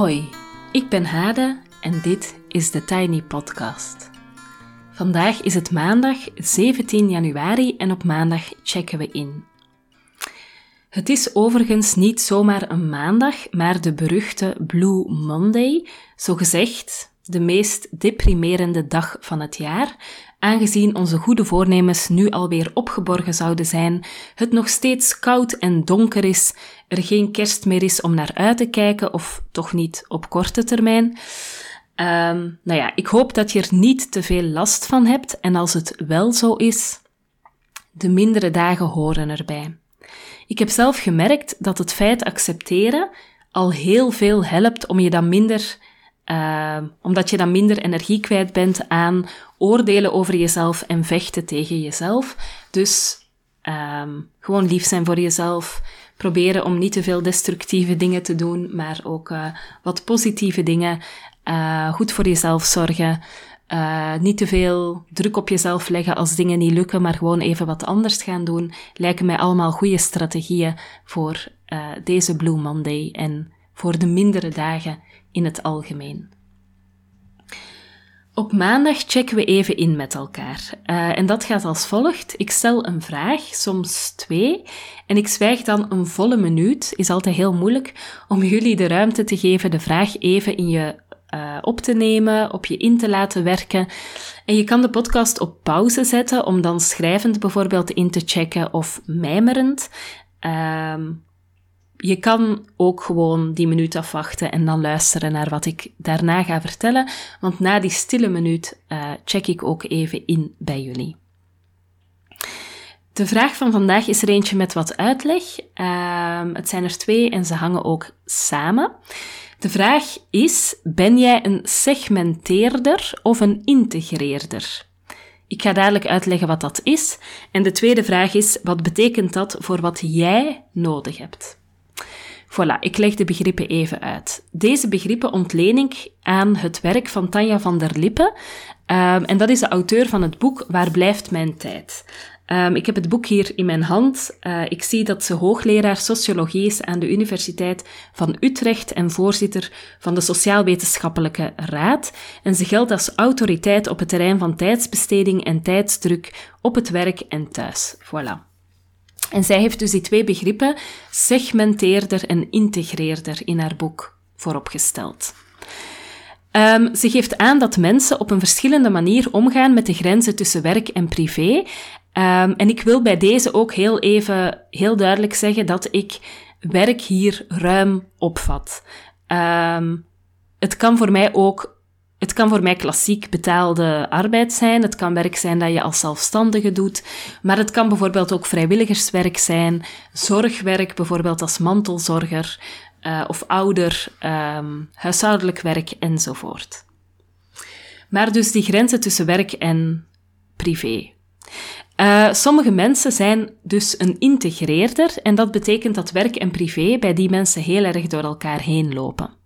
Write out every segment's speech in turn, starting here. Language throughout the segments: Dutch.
Hoi, ik ben Hade en dit is de Tiny Podcast. Vandaag is het maandag 17 januari en op maandag checken we in. Het is overigens niet zomaar een maandag, maar de beruchte Blue Monday, zogezegd de meest deprimerende dag van het jaar, aangezien onze goede voornemens nu alweer opgeborgen zouden zijn, het nog steeds koud en donker is, er geen kerst meer is om naar uit te kijken, of toch niet op korte termijn. Um, nou ja, ik hoop dat je er niet te veel last van hebt en als het wel zo is, de mindere dagen horen erbij. Ik heb zelf gemerkt dat het feit accepteren al heel veel helpt om je dan minder uh, omdat je dan minder energie kwijt bent aan oordelen over jezelf en vechten tegen jezelf. Dus um, gewoon lief zijn voor jezelf. Proberen om niet te veel destructieve dingen te doen, maar ook uh, wat positieve dingen. Uh, goed voor jezelf zorgen. Uh, niet te veel druk op jezelf leggen als dingen niet lukken, maar gewoon even wat anders gaan doen. Lijken mij allemaal goede strategieën voor deze Blue Monday en voor de mindere dagen in het algemeen. Op maandag checken we even in met elkaar. Uh, en dat gaat als volgt. Ik stel een vraag, soms twee, en ik zwijg dan een volle minuut. Is altijd heel moeilijk om jullie de ruimte te geven de vraag even in je uh, op te nemen, op je in te laten werken. En je kan de podcast op pauze zetten om dan schrijvend bijvoorbeeld in te checken of mijmerend. Uh, je kan ook gewoon die minuut afwachten en dan luisteren naar wat ik daarna ga vertellen, want na die stille minuut uh, check ik ook even in bij jullie. De vraag van vandaag is er eentje met wat uitleg. Uh, het zijn er twee en ze hangen ook samen. De vraag is: ben jij een segmenteerder of een integreerder? Ik ga dadelijk uitleggen wat dat is. En de tweede vraag is: wat betekent dat voor wat jij nodig hebt? Voilà, ik leg de begrippen even uit. Deze begrippen ontleen ik aan het werk van Tanja van der Lippe. Um, en dat is de auteur van het boek Waar blijft mijn tijd? Um, ik heb het boek hier in mijn hand. Uh, ik zie dat ze hoogleraar sociologie is aan de Universiteit van Utrecht en voorzitter van de Sociaal-Wetenschappelijke Raad. En ze geldt als autoriteit op het terrein van tijdsbesteding en tijdsdruk op het werk en thuis. Voilà. En zij heeft dus die twee begrippen, segmenteerder en integreerder, in haar boek vooropgesteld. Um, ze geeft aan dat mensen op een verschillende manier omgaan met de grenzen tussen werk en privé. Um, en ik wil bij deze ook heel even heel duidelijk zeggen dat ik werk hier ruim opvat. Um, het kan voor mij ook het kan voor mij klassiek betaalde arbeid zijn. Het kan werk zijn dat je als zelfstandige doet. Maar het kan bijvoorbeeld ook vrijwilligerswerk zijn. Zorgwerk, bijvoorbeeld als mantelzorger. Uh, of ouder, um, huishoudelijk werk enzovoort. Maar dus die grenzen tussen werk en privé. Uh, sommige mensen zijn dus een integreerder en dat betekent dat werk en privé bij die mensen heel erg door elkaar heen lopen.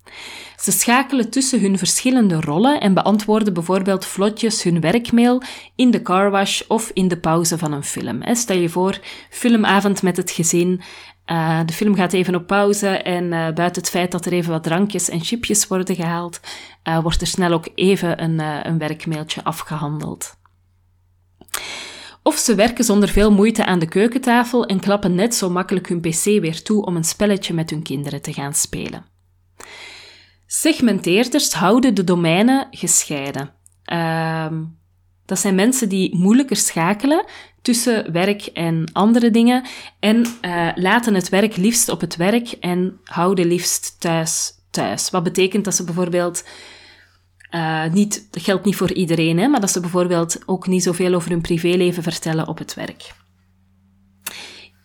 Ze schakelen tussen hun verschillende rollen en beantwoorden bijvoorbeeld vlotjes hun werkmail in de carwash of in de pauze van een film. Stel je voor, filmavond met het gezin. Uh, de film gaat even op pauze en uh, buiten het feit dat er even wat drankjes en chipjes worden gehaald, uh, wordt er snel ook even een, een werkmailtje afgehandeld. Of ze werken zonder veel moeite aan de keukentafel en klappen net zo makkelijk hun pc weer toe om een spelletje met hun kinderen te gaan spelen. Segmenteerders houden de domeinen gescheiden. Uh, dat zijn mensen die moeilijker schakelen tussen werk en andere dingen en uh, laten het werk liefst op het werk en houden liefst thuis thuis. Wat betekent dat ze bijvoorbeeld uh, niet, dat geldt niet voor iedereen, hè, maar dat ze bijvoorbeeld ook niet zoveel over hun privéleven vertellen op het werk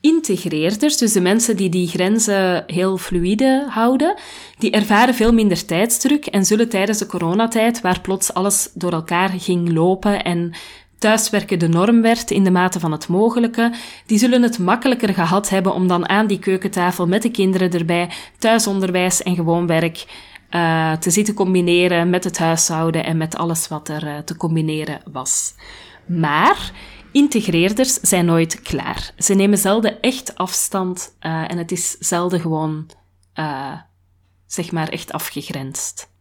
integreerders, dus de mensen die die grenzen heel fluide houden, die ervaren veel minder tijdsdruk en zullen tijdens de coronatijd, waar plots alles door elkaar ging lopen en thuiswerken de norm werd in de mate van het mogelijke, die zullen het makkelijker gehad hebben om dan aan die keukentafel met de kinderen erbij thuisonderwijs en gewoon werk uh, te zitten combineren met het huishouden en met alles wat er uh, te combineren was. Maar Integreerders zijn nooit klaar. Ze nemen zelden echt afstand uh, en het is zelden gewoon uh, zeg maar echt afgegrensd.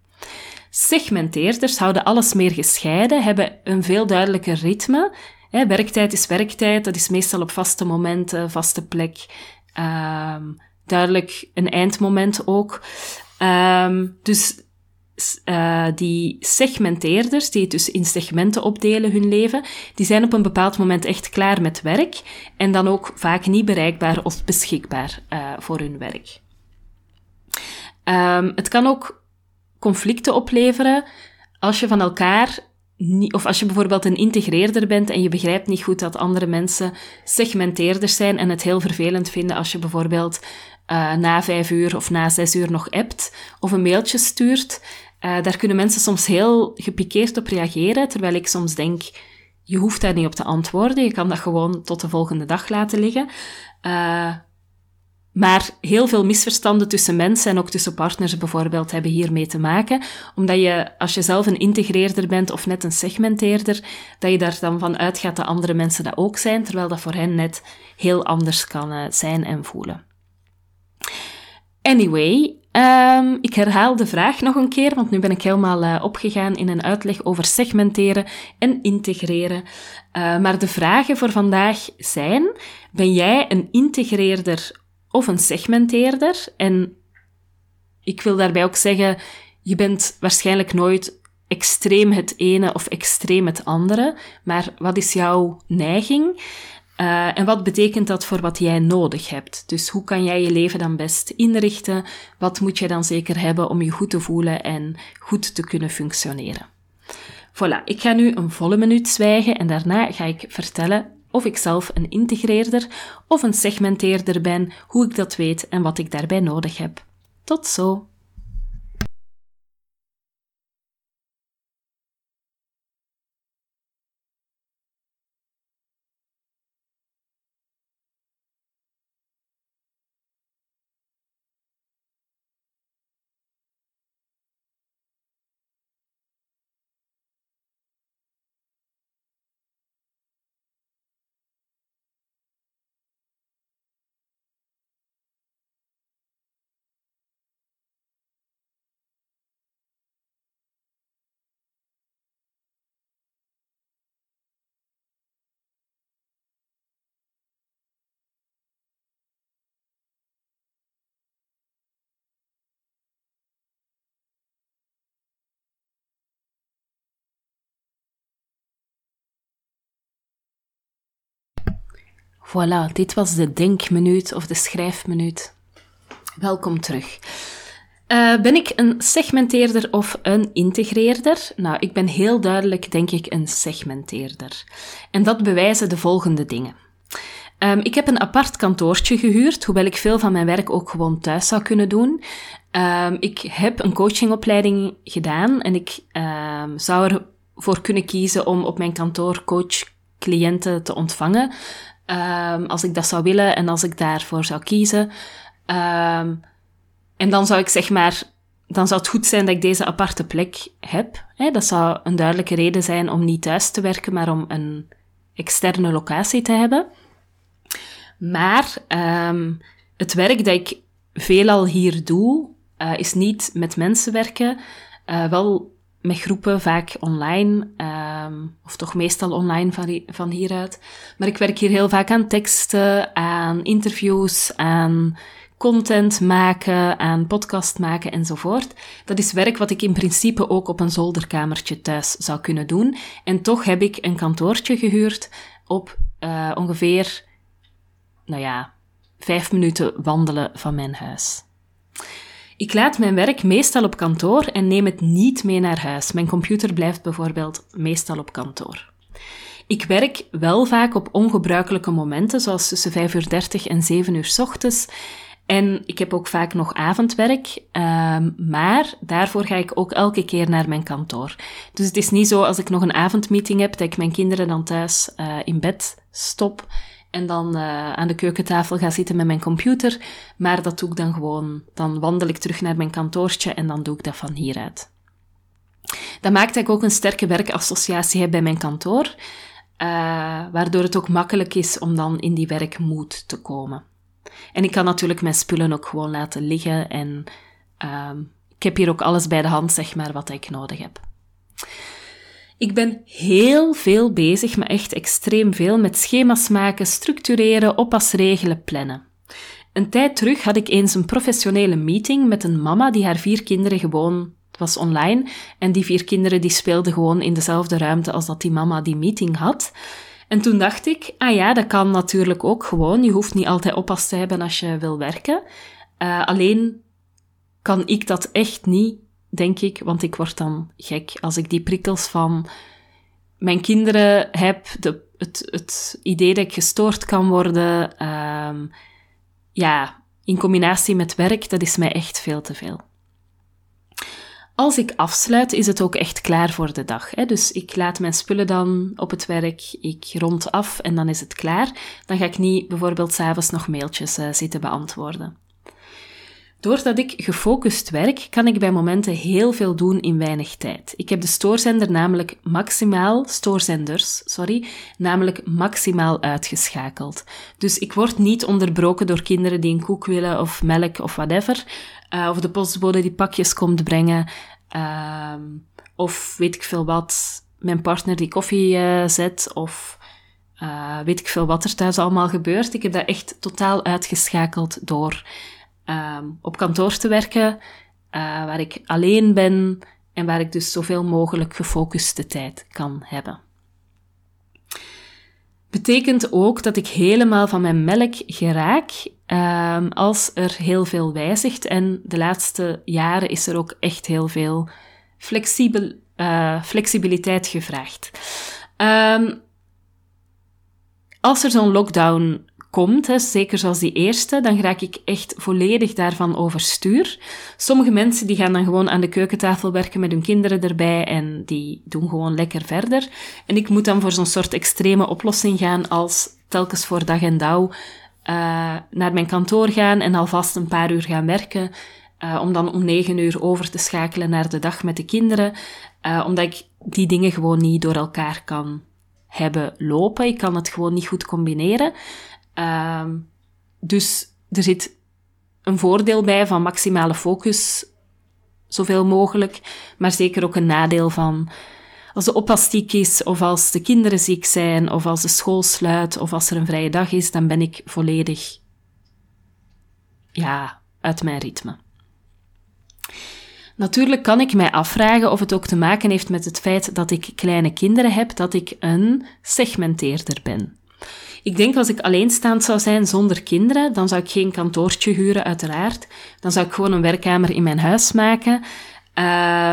Segmenteerders houden alles meer gescheiden, hebben een veel duidelijker ritme. werktijd is werktijd, dat is meestal op vaste momenten, vaste plek. Ehm, duidelijk een eindmoment ook. Ehm, dus uh, die segmenteerders, die het dus in segmenten opdelen hun leven, die zijn op een bepaald moment echt klaar met werk en dan ook vaak niet bereikbaar of beschikbaar uh, voor hun werk. Um, het kan ook conflicten opleveren als je van elkaar of als je bijvoorbeeld een integreerder bent en je begrijpt niet goed dat andere mensen segmenteerders zijn en het heel vervelend vinden als je bijvoorbeeld uh, na vijf uur of na zes uur nog appt of een mailtje stuurt. Uh, daar kunnen mensen soms heel gepikeerd op reageren, terwijl ik soms denk, je hoeft daar niet op te antwoorden, je kan dat gewoon tot de volgende dag laten liggen. Uh, maar heel veel misverstanden tussen mensen en ook tussen partners bijvoorbeeld hebben hiermee te maken. Omdat je, als je zelf een integreerder bent of net een segmenteerder, dat je daar dan van uitgaat dat andere mensen dat ook zijn, terwijl dat voor hen net heel anders kan uh, zijn en voelen. Anyway, um, ik herhaal de vraag nog een keer, want nu ben ik helemaal uh, opgegaan in een uitleg over segmenteren en integreren. Uh, maar de vragen voor vandaag zijn: ben jij een integreerder of een segmenteerder? En ik wil daarbij ook zeggen, je bent waarschijnlijk nooit extreem het ene of extreem het andere, maar wat is jouw neiging? Uh, en wat betekent dat voor wat jij nodig hebt? Dus hoe kan jij je leven dan best inrichten? Wat moet je dan zeker hebben om je goed te voelen en goed te kunnen functioneren? Voilà, ik ga nu een volle minuut zwijgen en daarna ga ik vertellen of ik zelf een integreerder of een segmenteerder ben, hoe ik dat weet en wat ik daarbij nodig heb. Tot zo! Voilà, dit was de denkminuut of de schrijfminuut. Welkom terug. Uh, ben ik een segmenteerder of een integreerder? Nou, ik ben heel duidelijk, denk ik, een segmenteerder. En dat bewijzen de volgende dingen. Um, ik heb een apart kantoortje gehuurd, hoewel ik veel van mijn werk ook gewoon thuis zou kunnen doen. Um, ik heb een coachingopleiding gedaan en ik um, zou ervoor kunnen kiezen om op mijn kantoor coach cliënten te ontvangen. Um, als ik dat zou willen en als ik daarvoor zou kiezen. Um, en dan zou ik zeg maar, dan zou het goed zijn dat ik deze aparte plek heb. Hè? Dat zou een duidelijke reden zijn om niet thuis te werken, maar om een externe locatie te hebben. Maar um, het werk dat ik veelal hier doe, uh, is niet met mensen werken, uh, wel met groepen, vaak online, um, of toch meestal online van, van hieruit. Maar ik werk hier heel vaak aan teksten, aan interviews, aan content maken, aan podcast maken enzovoort. Dat is werk wat ik in principe ook op een zolderkamertje thuis zou kunnen doen. En toch heb ik een kantoortje gehuurd op uh, ongeveer, nou ja, vijf minuten wandelen van mijn huis. Ik laat mijn werk meestal op kantoor en neem het niet mee naar huis. Mijn computer blijft bijvoorbeeld meestal op kantoor. Ik werk wel vaak op ongebruikelijke momenten, zoals tussen 5 uur 30 en 7 uur ochtends. En ik heb ook vaak nog avondwerk, um, maar daarvoor ga ik ook elke keer naar mijn kantoor. Dus het is niet zo als ik nog een avondmeeting heb, dat ik mijn kinderen dan thuis uh, in bed stop en dan uh, aan de keukentafel ga zitten met mijn computer. Maar dat doe ik dan gewoon. Dan wandel ik terug naar mijn kantoortje en dan doe ik dat van hieruit. Dat maakt dat ik ook een sterke werkassociatie heb bij mijn kantoor, uh, waardoor het ook makkelijk is om dan in die werkmoed te komen. En ik kan natuurlijk mijn spullen ook gewoon laten liggen en Ehm, ik heb hier ook alles bij de hand, zeg maar, wat ik nodig heb. Ik ben heel veel bezig, maar echt extreem veel, met schema's maken, structureren, oppasregelen, plannen. Een tijd terug had ik eens een professionele meeting met een mama die haar vier kinderen gewoon was online en die vier kinderen die speelden gewoon in dezelfde ruimte als dat die mama die meeting had. En toen dacht ik, ah ja, dat kan natuurlijk ook gewoon. Je hoeft niet altijd oppas te hebben als je wil werken. Uh, alleen kan ik dat echt niet, denk ik, want ik word dan gek als ik die prikkels van mijn kinderen heb, de, het, het idee dat ik gestoord kan worden, uh, ja, in combinatie met werk, dat is mij echt veel te veel. Als ik afsluit, is het ook echt klaar voor de dag. Hè? Dus ik laat mijn spullen dan op het werk, ik rond af en dan is het klaar. Dan ga ik niet bijvoorbeeld s'avonds nog mailtjes uh, zitten beantwoorden. Doordat ik gefocust werk, kan ik bij momenten heel veel doen in weinig tijd. Ik heb de stoorzender namelijk maximaal, stoorzenders, sorry, namelijk maximaal uitgeschakeld. Dus ik word niet onderbroken door kinderen die een koek willen of melk of whatever. Uh, of de postbode die pakjes komt brengen. Uh, of weet ik veel wat, mijn partner die koffie uh, zet. Of uh, weet ik veel wat er thuis allemaal gebeurt. Ik heb dat echt totaal uitgeschakeld door ehm, op kantoor te werken, waar ik alleen ben en waar ik dus zoveel mogelijk gefocuste tijd kan hebben. Betekent ook dat ik helemaal van mijn melk geraak um, als er heel veel wijzigt. En de laatste jaren is er ook echt heel veel flexibel, uh, flexibiliteit gevraagd. Um, als er zo'n lockdown komt, zeker zoals die eerste, dan raak ik echt volledig daarvan overstuur. Sommige mensen die gaan dan gewoon aan de keukentafel werken met hun kinderen erbij en die doen gewoon lekker verder. En ik moet dan voor zo'n soort extreme oplossing gaan als telkens voor dag en dauw uh, naar mijn kantoor gaan en alvast een paar uur gaan werken. Uh, om dan om negen uur over te schakelen naar de dag met de kinderen. Uh, omdat ik die dingen gewoon niet door elkaar kan hebben lopen. Ik kan het gewoon niet goed combineren. Uh, dus er zit een voordeel bij van maximale focus, zoveel mogelijk. Maar zeker ook een nadeel van als de oppas ziek is, of als de kinderen ziek zijn, of als de school sluit, of als er een vrije dag is, dan ben ik volledig, ja, uit mijn ritme. Natuurlijk kan ik mij afvragen of het ook te maken heeft met het feit dat ik kleine kinderen heb, dat ik een segmenteerder ben. Ik denk als ik alleenstaand zou zijn zonder kinderen, dan zou ik geen kantoortje huren, uiteraard. Dan zou ik gewoon een werkkamer in mijn huis maken.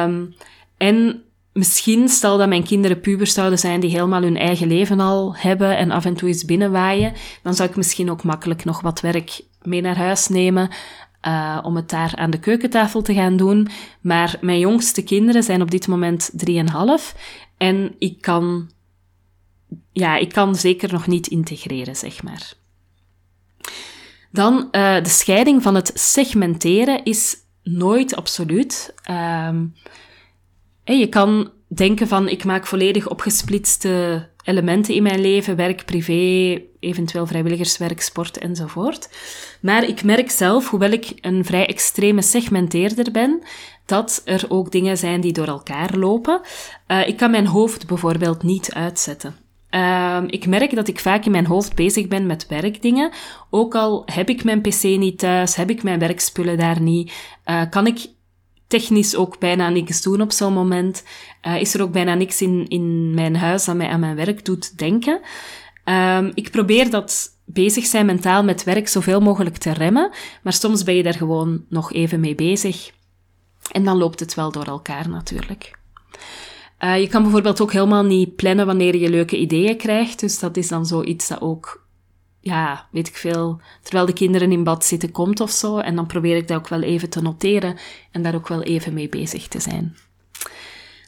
Um, en misschien, stel dat mijn kinderen pubers zouden zijn die helemaal hun eigen leven al hebben en af en toe eens binnenwaaien, dan zou ik misschien ook makkelijk nog wat werk mee naar huis nemen. Uh, om het daar aan de keukentafel te gaan doen. Maar mijn jongste kinderen zijn op dit moment 3,5 en ik kan, ja, ik kan zeker nog niet integreren, zeg maar. Dan uh, de scheiding van het segmenteren is nooit absoluut. Um, je kan denken van, ik maak volledig opgesplitste elementen in mijn leven, werk, privé, eventueel vrijwilligerswerk, sport enzovoort. Maar ik merk zelf, hoewel ik een vrij extreme segmenteerder ben, dat er ook dingen zijn die door elkaar lopen. Uh, ik kan mijn hoofd bijvoorbeeld niet uitzetten. Uh, ik merk dat ik vaak in mijn hoofd bezig ben met werkdingen. Ook al heb ik mijn pc niet thuis, heb ik mijn werkspullen daar niet, uh, kan ik technisch ook bijna niks doen op zo'n moment. Uh, is er ook bijna niks in, in mijn huis dat mij aan mijn werk doet denken. Um, ik probeer dat bezig zijn mentaal met werk zoveel mogelijk te remmen, maar soms ben je daar gewoon nog even mee bezig. En dan loopt het wel door elkaar natuurlijk. Uh, je kan bijvoorbeeld ook helemaal niet plannen wanneer je leuke ideeën krijgt, dus dat is dan zoiets dat ook ja, weet ik veel, terwijl de kinderen in bad zitten komt of zo. En dan probeer ik dat ook wel even te noteren en daar ook wel even mee bezig te zijn.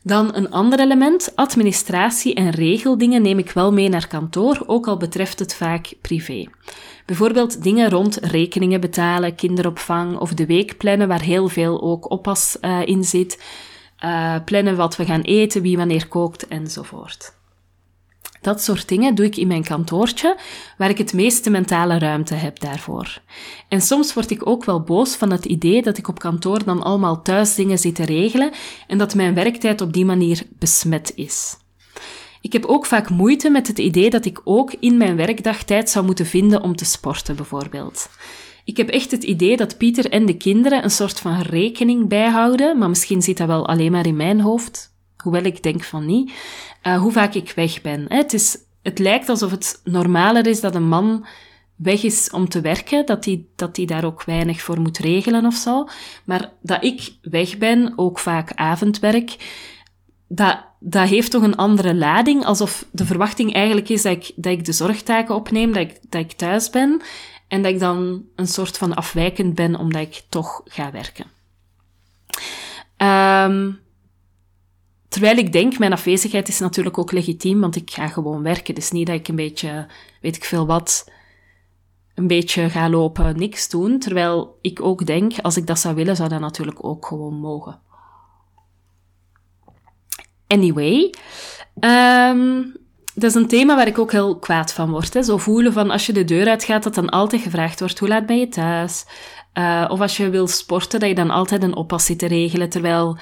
Dan een ander element, administratie en regeldingen neem ik wel mee naar kantoor, ook al betreft het vaak privé. Bijvoorbeeld dingen rond rekeningen betalen, kinderopvang of de week plannen, waar heel veel ook oppas uh, in zit. Uh, plannen wat we gaan eten, wie wanneer kookt enzovoort. Dat soort dingen doe ik in mijn kantoortje, waar ik het meeste mentale ruimte heb daarvoor. En soms word ik ook wel boos van het idee dat ik op kantoor dan allemaal thuis dingen zit te regelen en dat mijn werktijd op die manier besmet is. Ik heb ook vaak moeite met het idee dat ik ook in mijn werkdag tijd zou moeten vinden om te sporten, bijvoorbeeld. Ik heb echt het idee dat Pieter en de kinderen een soort van rekening bijhouden, maar misschien zit dat wel alleen maar in mijn hoofd, hoewel ik denk van niet, uh, hoe vaak ik weg ben. Het, is, het lijkt alsof het normaler is dat een man weg is om te werken, dat hij dat daar ook weinig voor moet regelen of zo. Maar dat ik weg ben, ook vaak avondwerk, dat, dat heeft toch een andere lading, alsof de verwachting eigenlijk is dat ik, dat ik de zorgtaken opneem, dat ik, dat ik thuis ben en dat ik dan een soort van afwijkend ben omdat ik toch ga werken. Um, terwijl ik denk, mijn afwezigheid is natuurlijk ook legitiem, want ik ga gewoon werken. Dus niet dat ik een beetje, weet ik veel wat, een beetje ga lopen, niks doen. Terwijl ik ook denk, als ik dat zou willen, zou dat natuurlijk ook gewoon mogen. Anyway, um, dat is een thema waar ik ook heel kwaad van word. Hè. Zo voelen van als je de deur uitgaat, dat dan altijd gevraagd wordt: hoe laat ben je thuis? Uh, of als je wil sporten, dat je dan altijd een oppas zit te regelen. Terwijl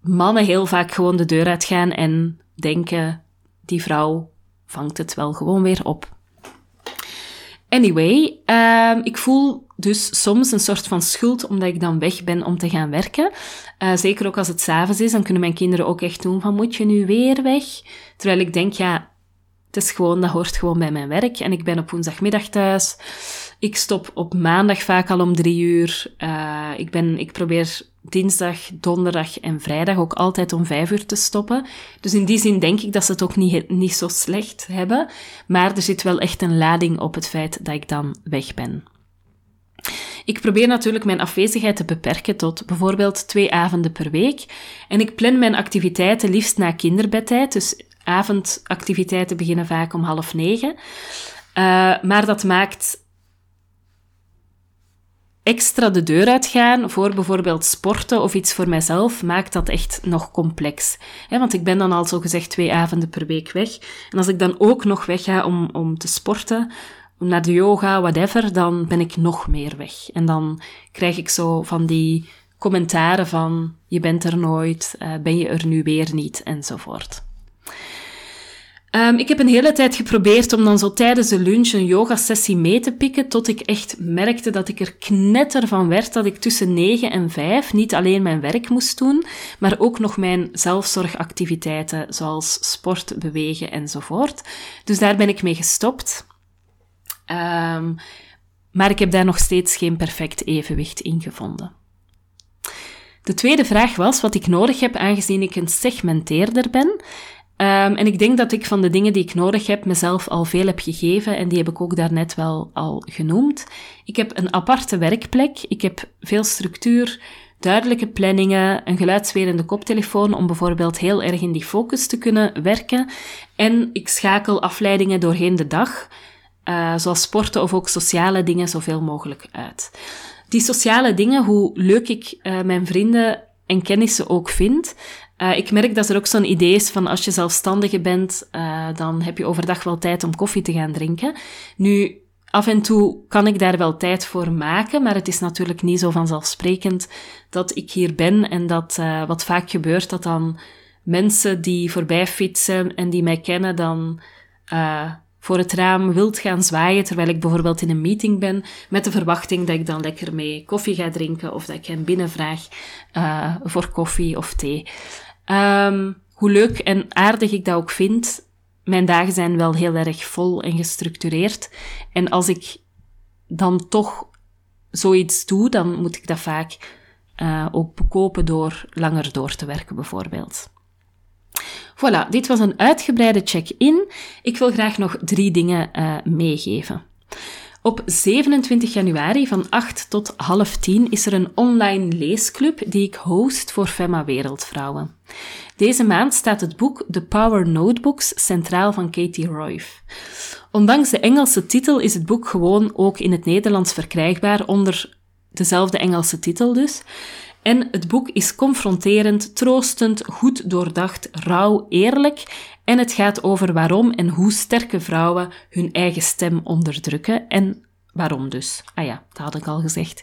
mannen heel vaak gewoon de deur uitgaan en denken: die vrouw vangt het wel gewoon weer op. Anyway, uh, ik voel dus soms een soort van schuld omdat ik dan weg ben om te gaan werken. Uh, zeker ook als het s'avonds is, dan kunnen mijn kinderen ook echt doen van moet je nu weer weg? Terwijl ik denk, ja, het is gewoon, dat hoort gewoon bij mijn werk. En ik ben op woensdagmiddag thuis. Ik stop op maandag vaak al om drie uur. Uh, ik, ben, ik probeer dinsdag, donderdag en vrijdag ook altijd om vijf uur te stoppen. Dus in die zin denk ik dat ze het ook niet, niet zo slecht hebben. Maar er zit wel echt een lading op het feit dat ik dan weg ben. Ik probeer natuurlijk mijn afwezigheid te beperken tot bijvoorbeeld twee avonden per week. En ik plan mijn activiteiten liefst na kinderbedtijd. Dus avondactiviteiten beginnen vaak om half negen. Uh, maar dat maakt extra de deur uitgaan voor bijvoorbeeld sporten of iets voor mijzelf, maakt dat echt nog complex. want ik ben dan al zo gezegd twee avonden per week weg. En als ik dan ook nog wegga om, om te sporten, naar de yoga, whatever, dan ben ik nog meer weg. En dan krijg ik zo van die commentaren van je bent er nooit, uh, ben je er nu weer niet, enzovoort. Um, ik heb een hele tijd geprobeerd om dan zo tijdens de lunch een yogasessie mee te pikken, tot ik echt merkte dat ik er knetter van werd dat ik tussen 9 en 5 niet alleen mijn werk moest doen, maar ook nog mijn zelfzorgactiviteiten, zoals sport, bewegen enzovoort. Dus daar ben ik mee gestopt. Um, maar ik heb daar nog steeds geen perfect evenwicht in gevonden. De tweede vraag was wat ik nodig heb aangezien ik een segmenteerder ben. Um, en ik denk dat ik van de dingen die ik nodig heb mezelf al veel heb gegeven en die heb ik ook daarnet wel al genoemd. Ik heb een aparte werkplek, ik heb veel structuur, duidelijke planningen, een geluidswerende koptelefoon om bijvoorbeeld heel erg in die focus te kunnen werken en ik schakel afleidingen doorheen de dag, uh, zoals sporten of ook sociale dingen, zoveel mogelijk uit. Die sociale dingen, hoe leuk ik uh, mijn vrienden en kennissen ook vind, uh, ik merk dat er ook zo'n idee is van als je zelfstandige bent, uh, dan heb je overdag wel tijd om koffie te gaan drinken. Nu, af en toe kan ik daar wel tijd voor maken, maar het is natuurlijk niet zo vanzelfsprekend dat ik hier ben en dat uh, wat vaak gebeurt, dat dan mensen die voorbij fietsen en die mij kennen, dan voor het raam wilt gaan zwaaien, terwijl ik bijvoorbeeld in een meeting ben, met de verwachting dat ik dan lekker mee koffie ga drinken of dat ik hen binnenvraag voor koffie of thee. Um, hoe leuk en aardig ik dat ook vind, mijn dagen zijn wel heel erg vol en gestructureerd. En als ik dan toch zoiets doe, dan moet ik dat vaak uh, ook bekopen door langer door te werken, bijvoorbeeld. Voilà, dit was een uitgebreide check-in. Ik wil graag nog drie dingen uh, meegeven. Op 27 januari van 8 tot half 10 is er een online leesclub die ik host voor Femma Wereldvrouwen. Deze maand staat het boek The Power Notebooks centraal van Katie Royf. Ondanks de Engelse titel is het boek gewoon ook in het Nederlands verkrijgbaar onder dezelfde Engelse titel dus. En het boek is confronterend, troostend, goed doordacht, rauw, eerlijk. En het gaat over waarom en hoe sterke vrouwen hun eigen stem onderdrukken en Waarom dus? Ah ja, dat had ik al gezegd.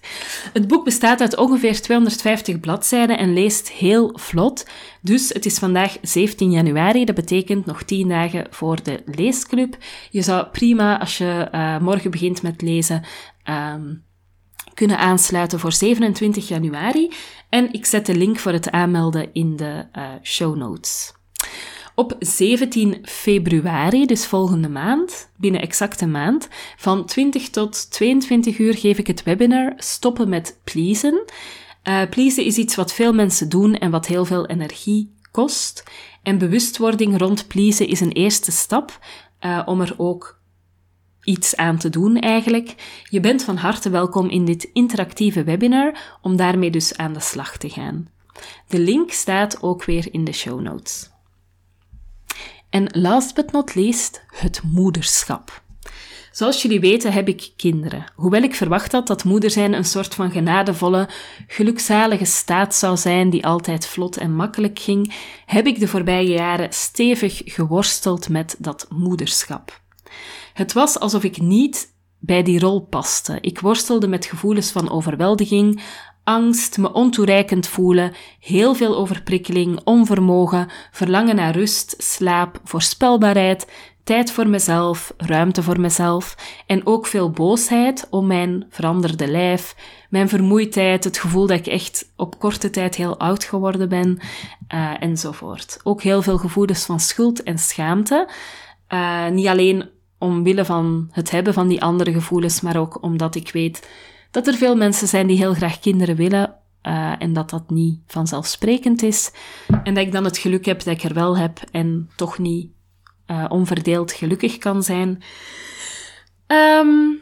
Het boek bestaat uit ongeveer 250 bladzijden en leest heel vlot. Dus het is vandaag 17 januari, dat betekent nog 10 dagen voor de leesclub. Je zou prima, als je uh, morgen begint met lezen, um, kunnen aansluiten voor 27 januari. En ik zet de link voor het aanmelden in de uh, show notes. Op 17 februari, dus volgende maand, binnen exact een maand, van 20 tot 22 uur geef ik het webinar Stoppen met pleasen. Uh, pleasen is iets wat veel mensen doen en wat heel veel energie kost. En bewustwording rond pleasen is een eerste stap uh, om er ook iets aan te doen eigenlijk. Je bent van harte welkom in dit interactieve webinar om daarmee dus aan de slag te gaan. De link staat ook weer in de show notes. En last but not least, het moederschap. Zoals jullie weten heb ik kinderen. Hoewel ik verwacht had dat moeder zijn een soort van genadevolle, gelukzalige staat zou zijn die altijd vlot en makkelijk ging, heb ik de voorbije jaren stevig geworsteld met dat moederschap. Het was alsof ik niet bij die rol paste. Ik worstelde met gevoelens van overweldiging, angst, me ontoereikend voelen, heel veel overprikkeling, onvermogen, verlangen naar rust, slaap, voorspelbaarheid, tijd voor mezelf, ruimte voor mezelf en ook veel boosheid om mijn veranderde lijf, mijn vermoeidheid, het gevoel dat ik echt op korte tijd heel oud geworden ben uh, enzovoort. Ook heel veel gevoelens van schuld en schaamte. Uh, niet alleen omwille van het hebben van die andere gevoelens, maar ook omdat ik weet dat er veel mensen zijn die heel graag kinderen willen uh, en dat dat niet vanzelfsprekend is. En dat ik dan het geluk heb dat ik er wel heb en toch niet uh, onverdeeld gelukkig kan zijn. Um,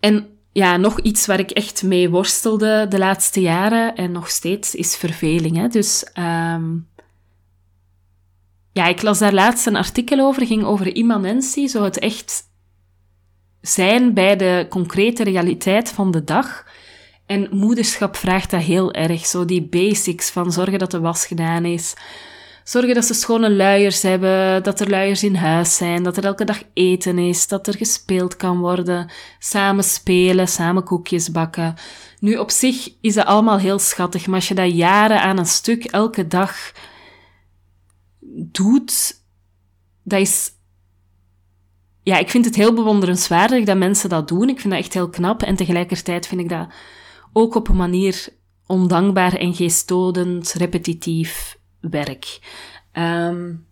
en ja, nog iets waar ik echt mee worstelde de laatste jaren en nog steeds is verveling. Hè? Dus um, ja, ik las daar laatst een artikel over, ging over immanentie, zo het echt zijn bij de concrete realiteit van de dag. En moederschap vraagt dat heel erg, zo die basics van zorgen dat de was gedaan is, zorgen dat ze schone luiers hebben, dat er luiers in huis zijn, dat er elke dag eten is, dat er gespeeld kan worden, samen spelen, samen koekjes bakken. Nu, op zich is dat allemaal heel schattig, maar als je dat jaren aan een stuk elke dag doet, dat is ja, ik vind het heel bewonderenswaardig dat mensen dat doen. Ik vind dat echt heel knap. En tegelijkertijd vind ik dat ook op een manier ondankbaar en geestdodend, repetitief werk. Um,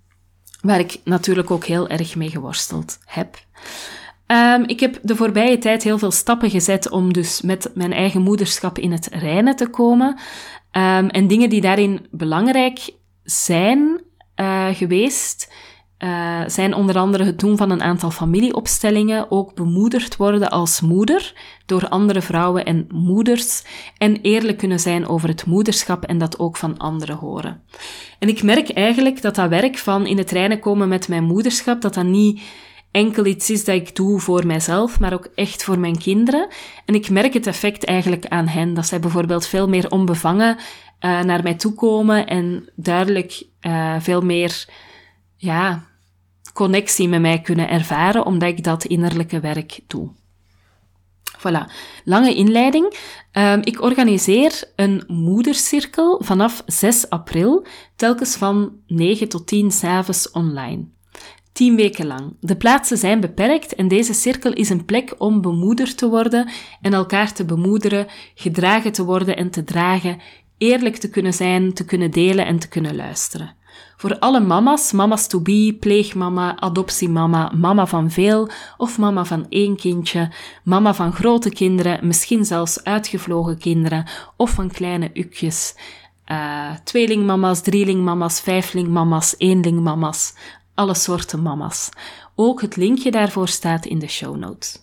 waar ik natuurlijk ook heel erg mee geworsteld heb. Um, ik heb de voorbije tijd heel veel stappen gezet om dus met mijn eigen moederschap in het reinen te komen. Um, en dingen die daarin belangrijk zijn uh, geweest, uh, zijn onder andere het doen van een aantal familieopstellingen, ook bemoedigd worden als moeder door andere vrouwen en moeders en eerlijk kunnen zijn over het moederschap en dat ook van anderen horen. En ik merk eigenlijk dat dat werk van in het reinen komen met mijn moederschap, dat dat niet enkel iets is dat ik doe voor mijzelf, maar ook echt voor mijn kinderen. En ik merk het effect eigenlijk aan hen, dat zij bijvoorbeeld veel meer onbevangen uh, naar mij toe komen en duidelijk uh, veel meer ja, connectie met mij kunnen ervaren, omdat ik dat innerlijke werk doe. Voilà, lange inleiding. Um, ik organiseer een moedercirkel vanaf 6 april, telkens van 9 tot 10 s'avonds online. 10 weken lang. De plaatsen zijn beperkt en deze cirkel is een plek om bemoederd te worden en elkaar te bemoederen, gedragen te worden en te dragen, eerlijk te kunnen zijn, te kunnen delen en te kunnen luisteren. Voor alle mama's, mama's to be, pleegmama, adoptiemama, mama van veel of mama van één kindje, mama van grote kinderen, misschien zelfs uitgevlogen kinderen of van kleine ukjes. Uh, tweelingmama's, drielingmama's, vijflingmama's, eenlingmama's, alle soorten mama's. Ook het linkje daarvoor staat in de show notes.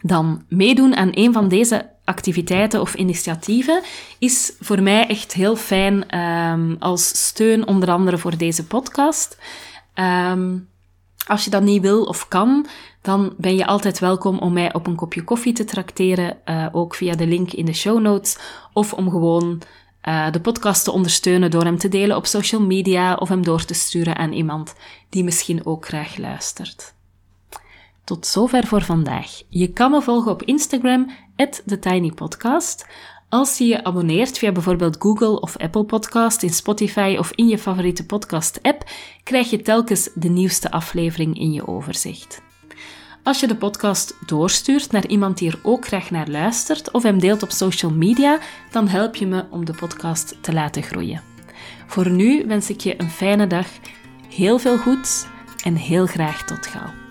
Dan meedoen aan een van deze activiteiten of initiatieven is voor mij echt heel fijn um, als steun, onder andere voor deze podcast. Um, als je dat niet wil of kan, dan ben je altijd welkom om mij op een kopje koffie te trakteren, uh, ook via de link in de show notes, of om gewoon uh, de podcast te ondersteunen door hem te delen op social media of hem door te sturen aan iemand die misschien ook graag luistert. Tot zover voor vandaag. Je kan me volgen op Instagram, TheTinyPodcast. Als je je abonneert via bijvoorbeeld Google of Apple Podcast, in Spotify of in je favoriete podcast-app, krijg je telkens de nieuwste aflevering in je overzicht. Als je de podcast doorstuurt naar iemand die er ook graag naar luistert of hem deelt op social media, dan help je me om de podcast te laten groeien. Voor nu wens ik je een fijne dag, heel veel goeds en heel graag tot gauw.